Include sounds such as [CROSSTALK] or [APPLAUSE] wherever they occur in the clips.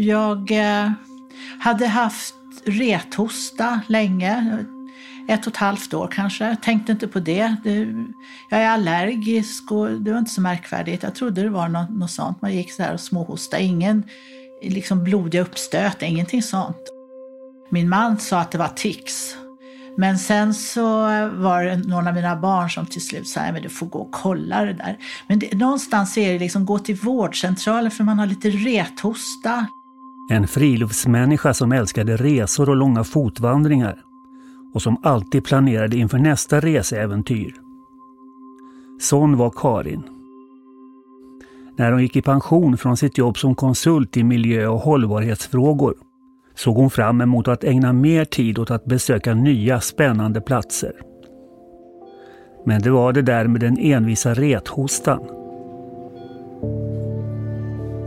Jag eh, hade haft rethosta länge, ett och ett halvt år kanske. Tänkte inte på det. det jag är allergisk och det var inte så märkvärdigt. Jag trodde det var något, något sånt. Man gick så här och småhostade. Ingen liksom blodiga uppstöt, ingenting sånt. Min man sa att det var tics. Men sen så var det någon av mina barn som till slut sa att du får gå och kolla det där. Men det, någonstans är det liksom gå till vårdcentralen för man har lite rethosta. En friluftsmänniska som älskade resor och långa fotvandringar och som alltid planerade inför nästa reseäventyr. Sån var Karin. När hon gick i pension från sitt jobb som konsult i miljö och hållbarhetsfrågor såg hon fram emot att ägna mer tid åt att besöka nya spännande platser. Men det var det där med den envisa rethostan.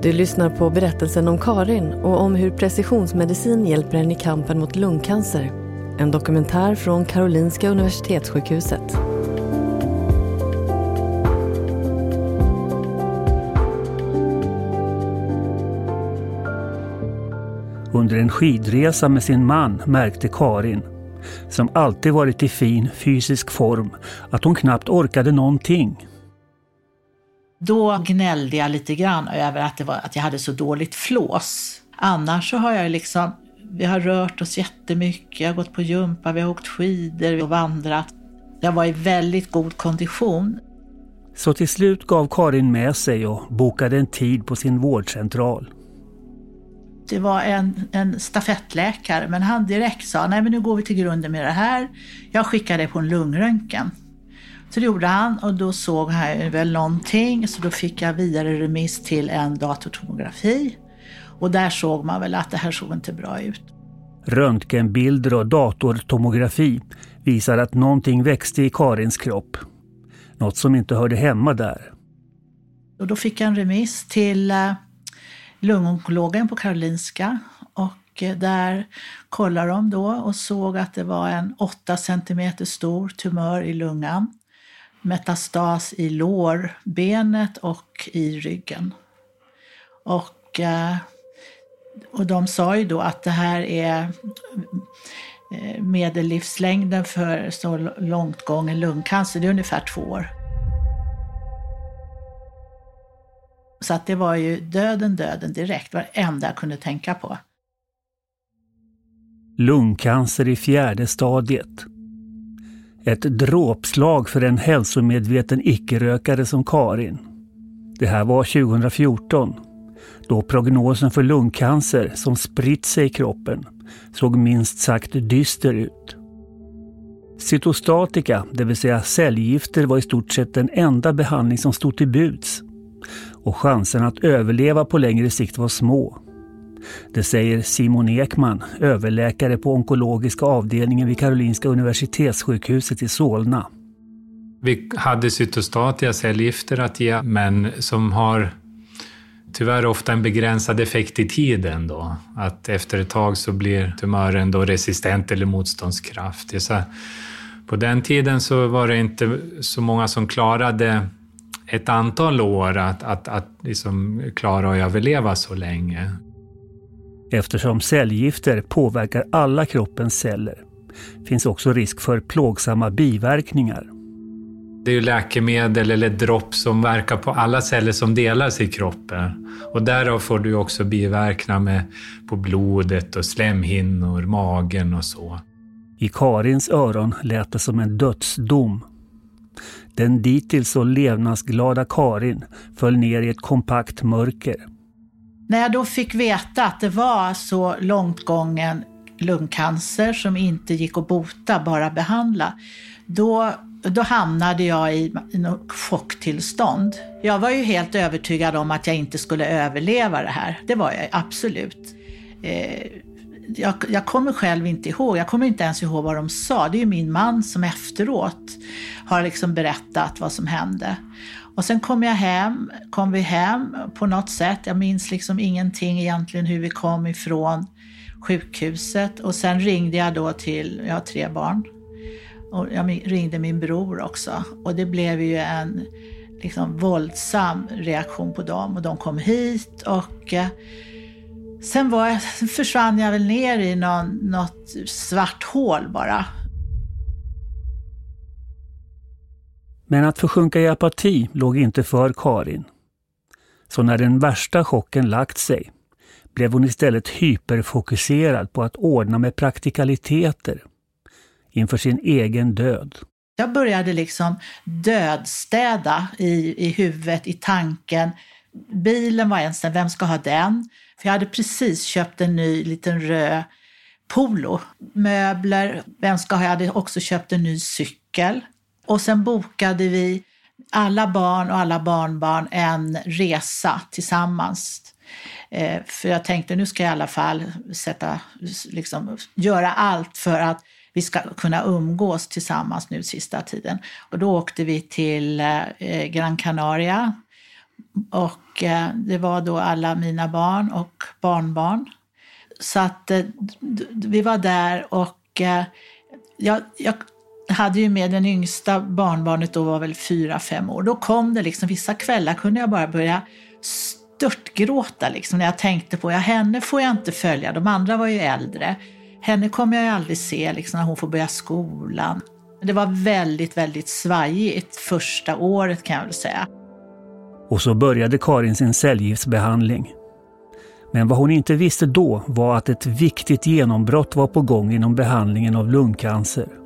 Du lyssnar på berättelsen om Karin och om hur precisionsmedicin hjälper henne i kampen mot lungcancer. En dokumentär från Karolinska Universitetssjukhuset. Under en skidresa med sin man märkte Karin, som alltid varit i fin fysisk form, att hon knappt orkade någonting. Då gnällde jag lite grann över att, var, att jag hade så dåligt flås. Annars så har jag liksom, vi har rört oss jättemycket, jag har gått på gympa, vi har åkt skidor och vandrat. Jag var i väldigt god kondition. Så till slut gav Karin med sig och bokade en tid på sin vårdcentral. Det var en, en stafettläkare, men han direkt sa, nej men nu går vi till grunden med det här. Jag skickar dig på en lungröntgen. Så det gjorde han och då såg han väl någonting, så då fick jag vidare remiss till en datortomografi. Och där såg man väl att det här såg inte bra ut. Röntgenbilder och datortomografi visar att någonting växte i Karins kropp. Något som inte hörde hemma där. Och då fick jag en remiss till eh, lungonkologen på Karolinska och eh, där kollade de då och såg att det var en 8 cm stor tumör i lungan. Metastas i lårbenet och i ryggen. Och, eh, och de sa ju då att det här är eh, medellivslängden för så långt gången lungcancer, det är ungefär två år. Så att det var ju döden, döden direkt, var det enda jag kunde tänka på. Lungcancer i fjärde stadiet. Ett dråpslag för en hälsomedveten icke-rökare som Karin. Det här var 2014, då prognosen för lungcancer som spritt sig i kroppen såg minst sagt dyster ut. Cytostatika, det vill säga cellgifter, var i stort sett den enda behandling som stod till buds och chansen att överleva på längre sikt var små. Det säger Simon Ekman, överläkare på onkologiska avdelningen vid Karolinska Universitetssjukhuset i Solna. Vi hade cytostatia cellgifter att ge, men som har tyvärr ofta en begränsad effekt i tiden. Då. Att efter ett tag så blir tumören då resistent eller motståndskraftig. Så på den tiden så var det inte så många som klarade ett antal år att, att, att liksom klara att överleva så länge. Eftersom cellgifter påverkar alla kroppens celler finns också risk för plågsamma biverkningar. Det är ju läkemedel eller dropp som verkar på alla celler som delas i kroppen. Och därav får du också biverkningar med, på blodet och slemhinnor, magen och så. I Karins öron lät det som en dödsdom den dittills så levnadsglada Karin föll ner i ett kompakt mörker. När jag då fick veta att det var så långt gången lungcancer som inte gick att bota, bara behandla, då, då hamnade jag i något chocktillstånd. Jag var ju helt övertygad om att jag inte skulle överleva det här. Det var jag absolut. Eh, jag, jag, kommer själv inte ihåg, jag kommer inte ens ihåg vad de sa. Det är ju min man som efteråt har liksom berättat vad som hände. Och sen kom jag hem, kom vi hem på något sätt. Jag minns liksom ingenting egentligen hur vi kom ifrån sjukhuset. Och sen ringde jag då till, jag har tre barn, och jag ringde min bror också. Och det blev ju en liksom våldsam reaktion på dem och de kom hit och eh, Sen var jag, försvann jag väl ner i någon, något svart hål bara. Men att försjunka i apati låg inte för Karin. Så när den värsta chocken lagt sig blev hon istället hyperfokuserad på att ordna med praktikaliteter inför sin egen död. Jag började liksom dödstäda i, i huvudet, i tanken. Bilen var en vem ska ha den? För jag hade precis köpt en ny liten röd Polo. Möbler, vem ska ha? Jag hade också köpt en ny cykel. Och sen bokade vi, alla barn och alla barnbarn, en resa tillsammans. Eh, för jag tänkte nu ska jag i alla fall sätta, liksom, göra allt för att vi ska kunna umgås tillsammans nu sista tiden. Och då åkte vi till eh, Gran Canaria och eh, det var då alla mina barn och barnbarn. Så att eh, vi var där och eh, jag, jag hade ju med den yngsta barnbarnet då var väl fyra, fem år. Då kom det liksom, vissa kvällar kunde jag bara börja störtgråta liksom när jag tänkte på, ja henne får jag inte följa, de andra var ju äldre. Henne kommer jag ju aldrig se liksom, när hon får börja skolan. Det var väldigt, väldigt svajigt första året kan jag väl säga. Och så började Karin sin cellgiftsbehandling. Men vad hon inte visste då var att ett viktigt genombrott var på gång inom behandlingen av lungcancer.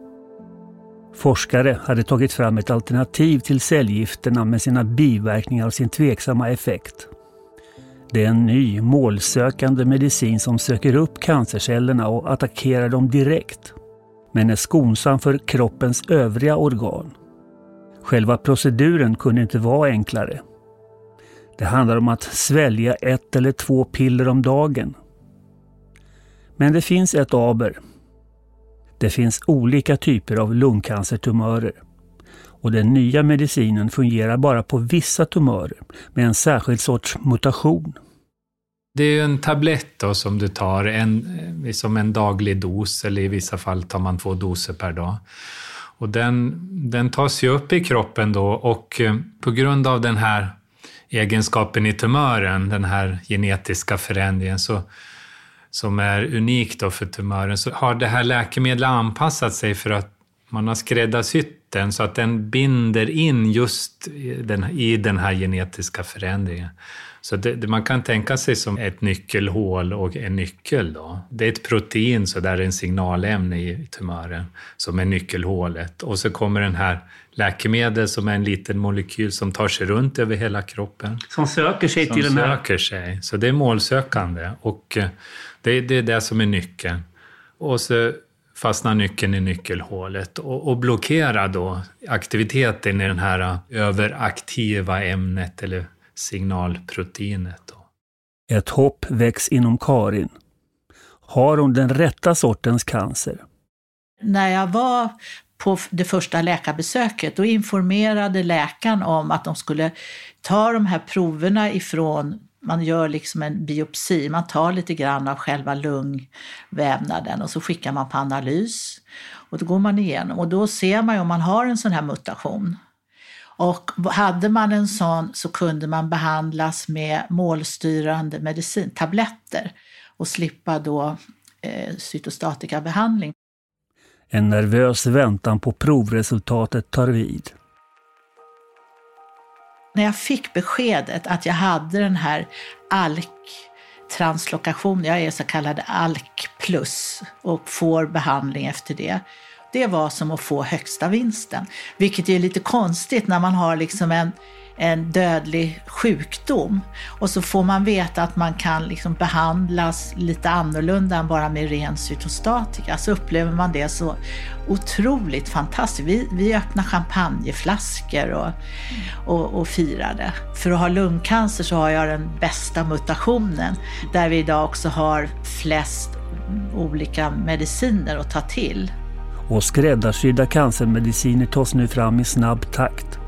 Forskare hade tagit fram ett alternativ till cellgifterna med sina biverkningar och sin tveksamma effekt. Det är en ny målsökande medicin som söker upp cancercellerna och attackerar dem direkt. Men är skonsam för kroppens övriga organ. Själva proceduren kunde inte vara enklare. Det handlar om att svälja ett eller två piller om dagen. Men det finns ett aber. Det finns olika typer av lungcancertumörer. Och den nya medicinen fungerar bara på vissa tumörer med en särskild sorts mutation. Det är en tablett då som du tar en, eh, som en daglig dos, eller i vissa fall tar man två doser per dag. Och den, den tas ju upp i kroppen då och eh, på grund av den här egenskapen i tumören, den här genetiska förändringen, så, som är unik då för tumören, så har det här läkemedlet anpassat sig för att man har skräddarsytt den så att den binder in just den, i den här genetiska förändringen. Så det, det, man kan tänka sig som ett nyckelhål och en nyckel. Då. Det är ett protein, så där är en signalämne i tumören, som är nyckelhålet. Och så kommer den här läkemedel som är en liten molekyl som tar sig runt över hela kroppen. Som söker sig som till den här... söker sig. Så det är målsökande och eh, det, det är det som är nyckeln. Och så fastnar nyckeln i nyckelhålet och, och blockerar då aktiviteten i det här överaktiva ämnet eller signalproteinet. Då. Ett hopp väcks inom Karin. Har hon den rätta sortens cancer? När jag var på det första läkarbesöket, då informerade läkaren om att de skulle ta de här proverna ifrån man gör liksom en biopsi, man tar lite grann av själva lungvävnaden och så skickar man på analys. Och då går man igenom och då ser man ju om man har en sån här mutation. Och hade man en sån så kunde man behandlas med målstyrande medicin, tabletter och slippa då eh, cytostatikabehandling. En nervös väntan på provresultatet tar vid. När jag fick beskedet att jag hade den här ALK-translokationen, jag är så kallad ALK plus och får behandling efter det, det var som att få högsta vinsten. Vilket är lite konstigt när man har liksom en, en dödlig sjukdom och så får man veta att man kan liksom behandlas lite annorlunda än bara med ren cytostatika. Så upplever man det så otroligt fantastiskt. Vi, vi öppnar champagneflaskor och, och, och firade. För att ha lungcancer så har jag den bästa mutationen där vi idag också har flest olika mediciner att ta till och skräddarsydda cancermediciner tas nu fram i snabb takt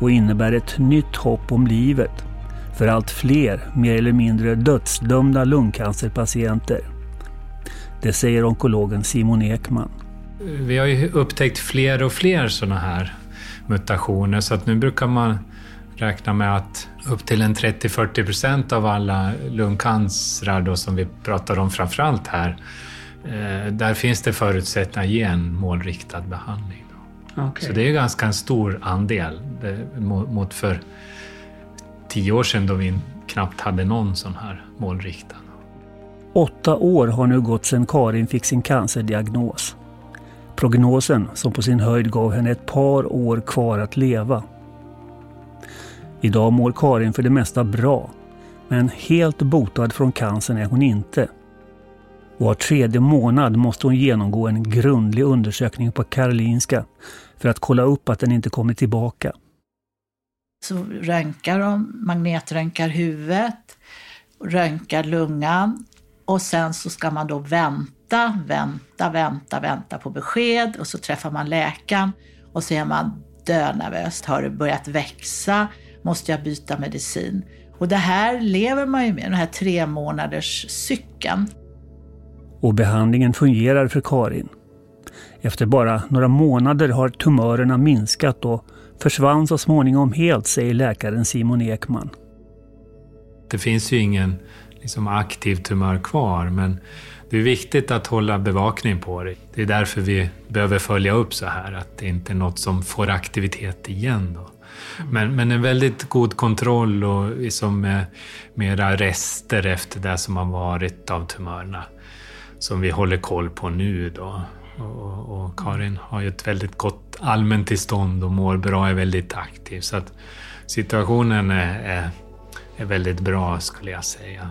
och innebär ett nytt hopp om livet för allt fler mer eller mindre dödsdömda lungcancerpatienter. Det säger onkologen Simon Ekman. Vi har ju upptäckt fler och fler sådana här mutationer så att nu brukar man räkna med att upp till en 30-40 procent av alla lungcancrar då, som vi pratar om framförallt här, eh, där finns det förutsättningar att ge en målriktad behandling. Okay. Så det är ganska en stor andel mot för tio år sedan då vi knappt hade någon sån här målriktad. Åtta år har nu gått sedan Karin fick sin cancerdiagnos. Prognosen som på sin höjd gav henne ett par år kvar att leva. Idag mår Karin för det mesta bra. Men helt botad från cancern är hon inte. Var tredje månad måste hon genomgå en grundlig undersökning på Karolinska för att kolla upp att den inte kommer tillbaka. Så röntgar de, magnetröntgar huvudet, röntgar lungan och sen så ska man då vänta, vänta, vänta, vänta på besked och så träffar man läkaren och så är man dönervös. Har det börjat växa? Måste jag byta medicin? Och det här lever man ju med, den här tre månaders cykeln. Och behandlingen fungerar för Karin. Efter bara några månader har tumörerna minskat och försvann så småningom helt, säger läkaren Simon Ekman. Det finns ju ingen liksom, aktiv tumör kvar, men det är viktigt att hålla bevakning på det. Det är därför vi behöver följa upp så här, att det inte är något som får aktivitet igen. Då. Men, men en väldigt god kontroll och liksom med eh, mera rester efter det som har varit av tumörerna som vi håller koll på nu. Då. Och, och, Karin har ju ett väldigt gott allmäntillstånd och mår bra, är väldigt aktiv. Så att situationen är, är, är väldigt bra skulle jag säga.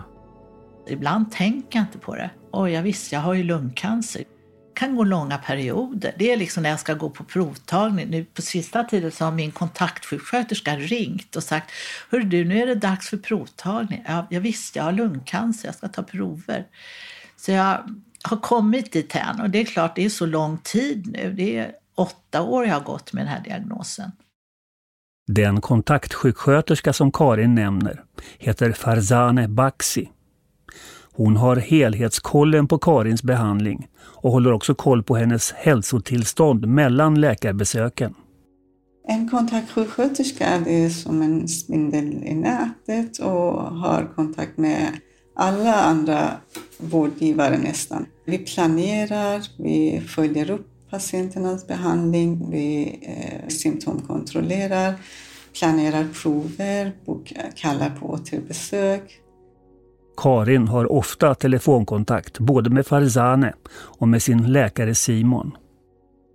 Ibland tänker jag inte på det. Oj, jag visst, jag har ju lungcancer. Det kan gå långa perioder. Det är liksom när jag ska gå på provtagning. Nu på sista tiden så har min kontaktsjuksköterska ringt och sagt Hör du, nu är det dags för provtagning. Ja, jag visste jag har lungcancer, jag ska ta prover. Så jag har kommit dit än. Och det är klart, det är så lång tid nu. Det är åtta år jag har gått med den här diagnosen. Den kontaktsjuksköterska som Karin nämner heter Farzane Baxi. Hon har helhetskollen på Karins behandling och håller också koll på hennes hälsotillstånd mellan läkarbesöken. En kontaktsjuksköterska är som en spindel i nätet och har kontakt med alla andra vårdgivare nästan. Vi planerar, vi följer upp patienternas behandling, vi eh, symptomkontrollerar, planerar prover, bokar, kallar på återbesök. Karin har ofta telefonkontakt både med Farzane och med sin läkare Simon.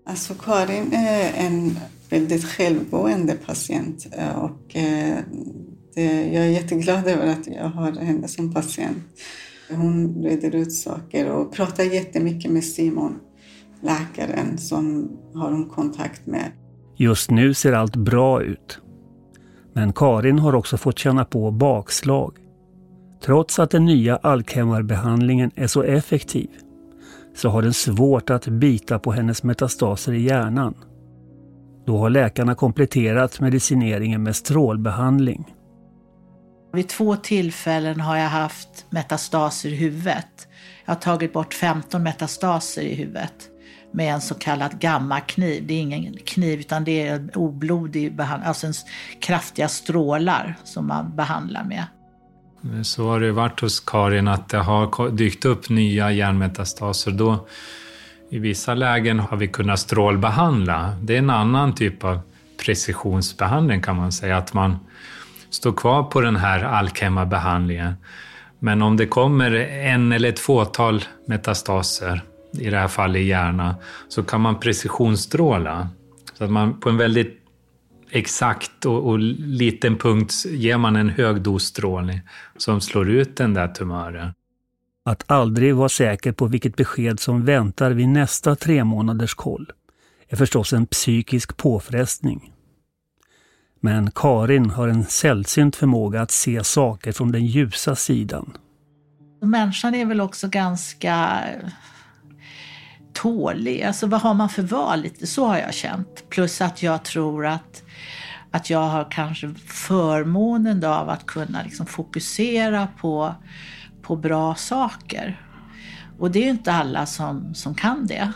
Alltså Karin är en väldigt självgående patient eh, och eh, Eh, jag är jätteglad över att jag har henne som patient. Hon reder ut saker och pratar jättemycket med Simon, läkaren som har hon kontakt med. Just nu ser allt bra ut. Men Karin har också fått känna på bakslag. Trots att den nya Alzheimerbehandlingen är så effektiv så har den svårt att bita på hennes metastaser i hjärnan. Då har läkarna kompletterat medicineringen med strålbehandling. Vid två tillfällen har jag haft metastaser i huvudet. Jag har tagit bort 15 metastaser i huvudet med en så kallad gammakniv. Det är ingen kniv utan det är oblodig behandling, alltså en kraftiga strålar som man behandlar med. Så har det varit hos Karin att det har dykt upp nya hjärnmetastaser. Då, I vissa lägen har vi kunnat strålbehandla. Det är en annan typ av precisionsbehandling kan man säga. Att man stå kvar på den här Alkema-behandlingen. Men om det kommer en eller ett fåtal metastaser, i det här fallet i hjärnan, så kan man precisionsstråla. Så att man på en väldigt exakt och, och liten punkt ger man en hög dos strålning som slår ut den där tumören. Att aldrig vara säker på vilket besked som väntar vid nästa tre månaders koll är förstås en psykisk påfrestning. Men Karin har en sällsynt förmåga att se saker från den ljusa sidan. Människan är väl också ganska eh, tålig. Alltså vad har man för val? Lite så har jag känt. Plus att jag tror att, att jag har kanske förmånen av att kunna liksom fokusera på, på bra saker. Och det är inte alla som, som kan det.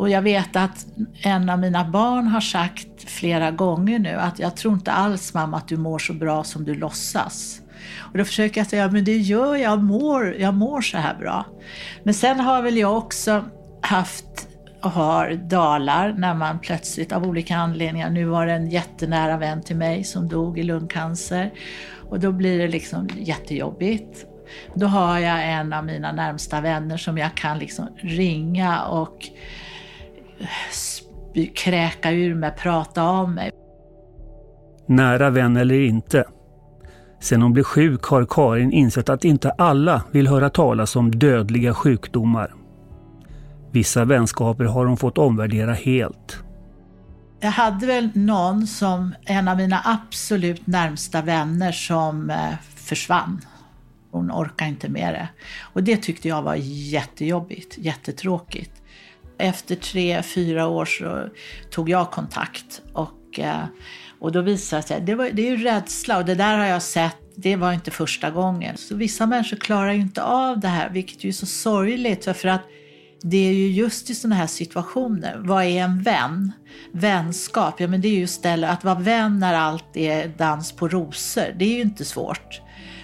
Och jag vet att en av mina barn har sagt flera gånger nu att jag tror inte alls mamma att du mår så bra som du låtsas. Och då försöker jag säga, men det gör jag, jag mår, jag mår så här bra. Men sen har väl jag också haft och har dalar när man plötsligt av olika anledningar, nu var det en jättenära vän till mig som dog i lungcancer och då blir det liksom jättejobbigt. Då har jag en av mina närmsta vänner som jag kan liksom ringa och kräka ur mig, prata av mig. Nära vän eller inte. Sen hon blev sjuk har Karin insett att inte alla vill höra talas om dödliga sjukdomar. Vissa vänskaper har hon fått omvärdera helt. Jag hade väl någon som, en av mina absolut närmsta vänner som eh, försvann. Hon orkade inte med det. Och det tyckte jag var jättejobbigt, jättetråkigt. Efter tre, fyra år så tog jag kontakt och, eh, och då visade det sig, det, var, det är ju rädsla och det där har jag sett det var inte första gången. Så vissa människor klarar ju inte av det här, vilket ju är så sorgligt. För att det är ju just i sådana här situationer, vad är en vän? Vänskap, ja men det är ju istället att vara vän när allt är dans på rosor, det är ju inte svårt.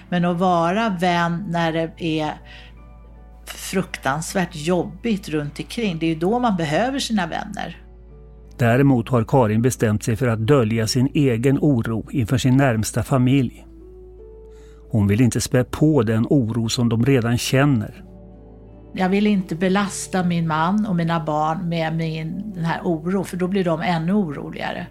Men att vara vän när det är fruktansvärt jobbigt runt omkring, det är ju då man behöver sina vänner. Däremot har Karin bestämt sig för att dölja sin egen oro inför sin närmsta familj. Hon vill inte spä på den oro som de redan känner. Jag vill inte belasta min man och mina barn med min, den här oron, för då blir de ännu oroligare.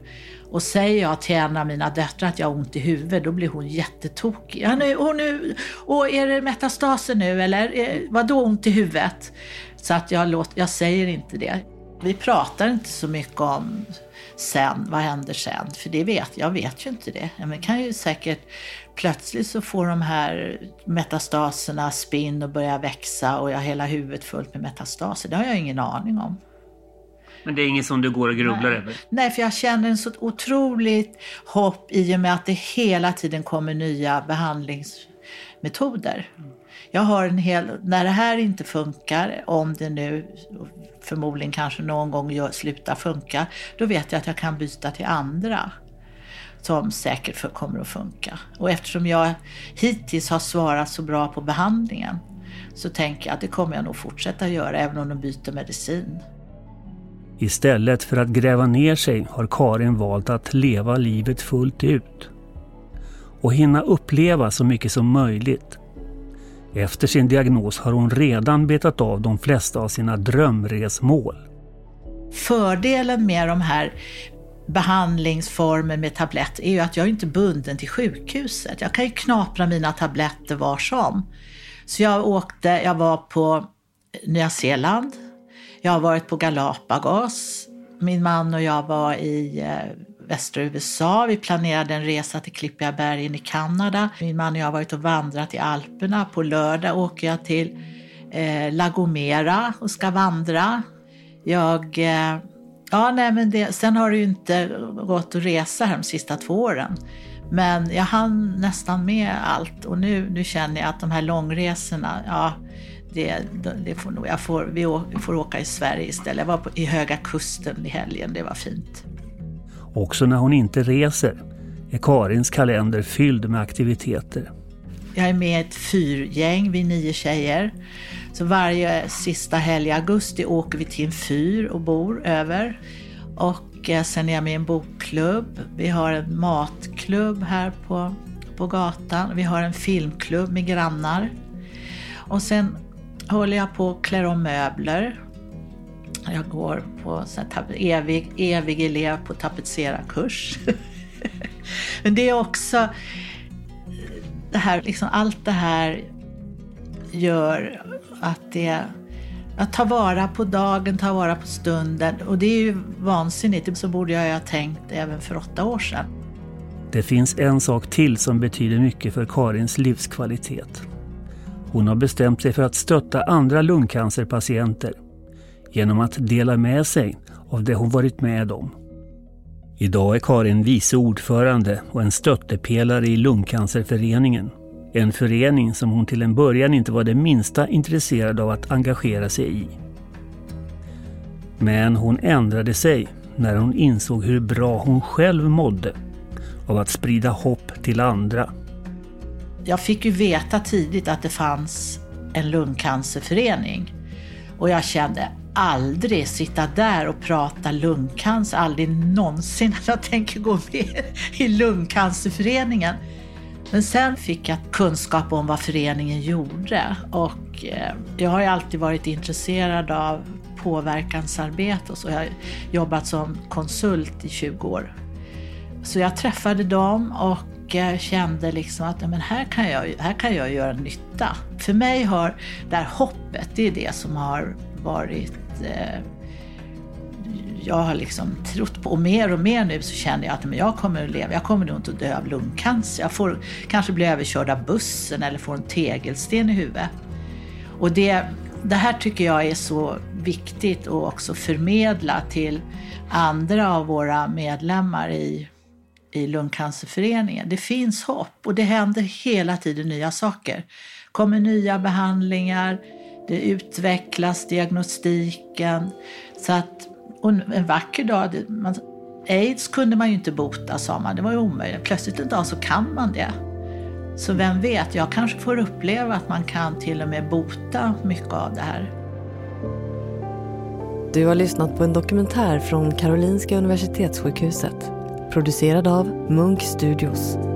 Och säger jag till en av mina döttrar att jag har ont i huvudet, då blir hon jättetokig. Ja, nu, och, nu, och är det metastaser nu eller eh, vad då ont i huvudet? Så att jag, låter, jag säger inte det. Vi pratar inte så mycket om sen, vad händer sen? För det vet jag, vet ju inte det. Men kan ju säkert plötsligt så får de här metastaserna spinn och börjar växa och jag har hela huvudet fullt med metastaser. Det har jag ingen aning om. Men det är inget som du går och grubblar Nej. över? Nej, för jag känner en så otroligt hopp i och med att det hela tiden kommer nya behandlingsmetoder. Jag har en hel, när det här inte funkar, om det nu förmodligen kanske någon gång gör, slutar funka, då vet jag att jag kan byta till andra som säkert för, kommer att funka. Och eftersom jag hittills har svarat så bra på behandlingen så tänker jag att det kommer jag nog fortsätta göra även om de byter medicin. Istället för att gräva ner sig har Karin valt att leva livet fullt ut. Och hinna uppleva så mycket som möjligt. Efter sin diagnos har hon redan betat av de flesta av sina drömresmål. Fördelen med de här behandlingsformer med tablett är ju att jag inte är bunden till sjukhuset. Jag kan ju knapra mina tabletter var som. Så jag åkte, jag var på Nya Zeeland, jag har varit på Galapagos, min man och jag var i eh, västra USA. Vi planerade en resa till Klippiga bergen i Kanada. Min man och jag har varit och vandrat i Alperna. På lördag åker jag till eh, La Gomera och ska vandra. Jag eh, Ja, nej, men det, sen har det ju inte gått att resa här de sista två åren. Men jag hann nästan med allt och nu, nu känner jag att de här långresorna, ja, det, det får nog, jag får, vi får åka i Sverige istället. Jag var på, i Höga Kusten i helgen, det var fint. Också när hon inte reser är Karins kalender fylld med aktiviteter. Jag är med i ett fyrgäng, vi är nio tjejer. Så varje sista helg i augusti åker vi till en fyr och bor över. Och eh, sen är jag med i en bokklubb. Vi har en matklubb här på, på gatan. Vi har en filmklubb med grannar. Och sen håller jag på att klä om möbler. Jag går på evig, evig elev på tapetserarkurs. [LAUGHS] Men det är också det här, liksom allt det här gör att det att ta vara på dagen, ta vara på stunden. Och det är ju vansinnigt. Så borde jag ju ha tänkt även för åtta år sedan. Det finns en sak till som betyder mycket för Karins livskvalitet. Hon har bestämt sig för att stötta andra lungcancerpatienter genom att dela med sig av det hon varit med om. Idag är Karin vice ordförande och en stöttepelare i Lungcancerföreningen. En förening som hon till en början inte var det minsta intresserad av att engagera sig i. Men hon ändrade sig när hon insåg hur bra hon själv mådde av att sprida hopp till andra. Jag fick ju veta tidigt att det fanns en lungcancerförening och jag kände aldrig sitta där och prata lungcancer, aldrig någonsin att jag tänker gå med i lungcancerföreningen. Men sen fick jag kunskap om vad föreningen gjorde och eh, jag har ju alltid varit intresserad av påverkansarbete och så. Jag har jobbat som konsult i 20 år. Så jag träffade dem och eh, kände liksom att men här, kan jag, här kan jag göra nytta. För mig har det här hoppet, det är det som har varit eh, jag har liksom trott på, och mer och mer nu så känner jag att men jag kommer att leva, jag kommer nog inte att dö av lungcancer. Jag får kanske bli överkörd av bussen eller får en tegelsten i huvudet. Och det, det här tycker jag är så viktigt att också förmedla till andra av våra medlemmar i, i Lungcancerföreningen. Det finns hopp och det händer hela tiden nya saker. Det kommer nya behandlingar, det utvecklas diagnostiken. Så att, och en vacker dag, det, man, aids kunde man ju inte bota sa man, det var ju omöjligt. Plötsligt en dag så kan man det. Så vem vet, jag kanske får uppleva att man kan till och med bota mycket av det här. Du har lyssnat på en dokumentär från Karolinska Universitetssjukhuset. Producerad av Munk Studios.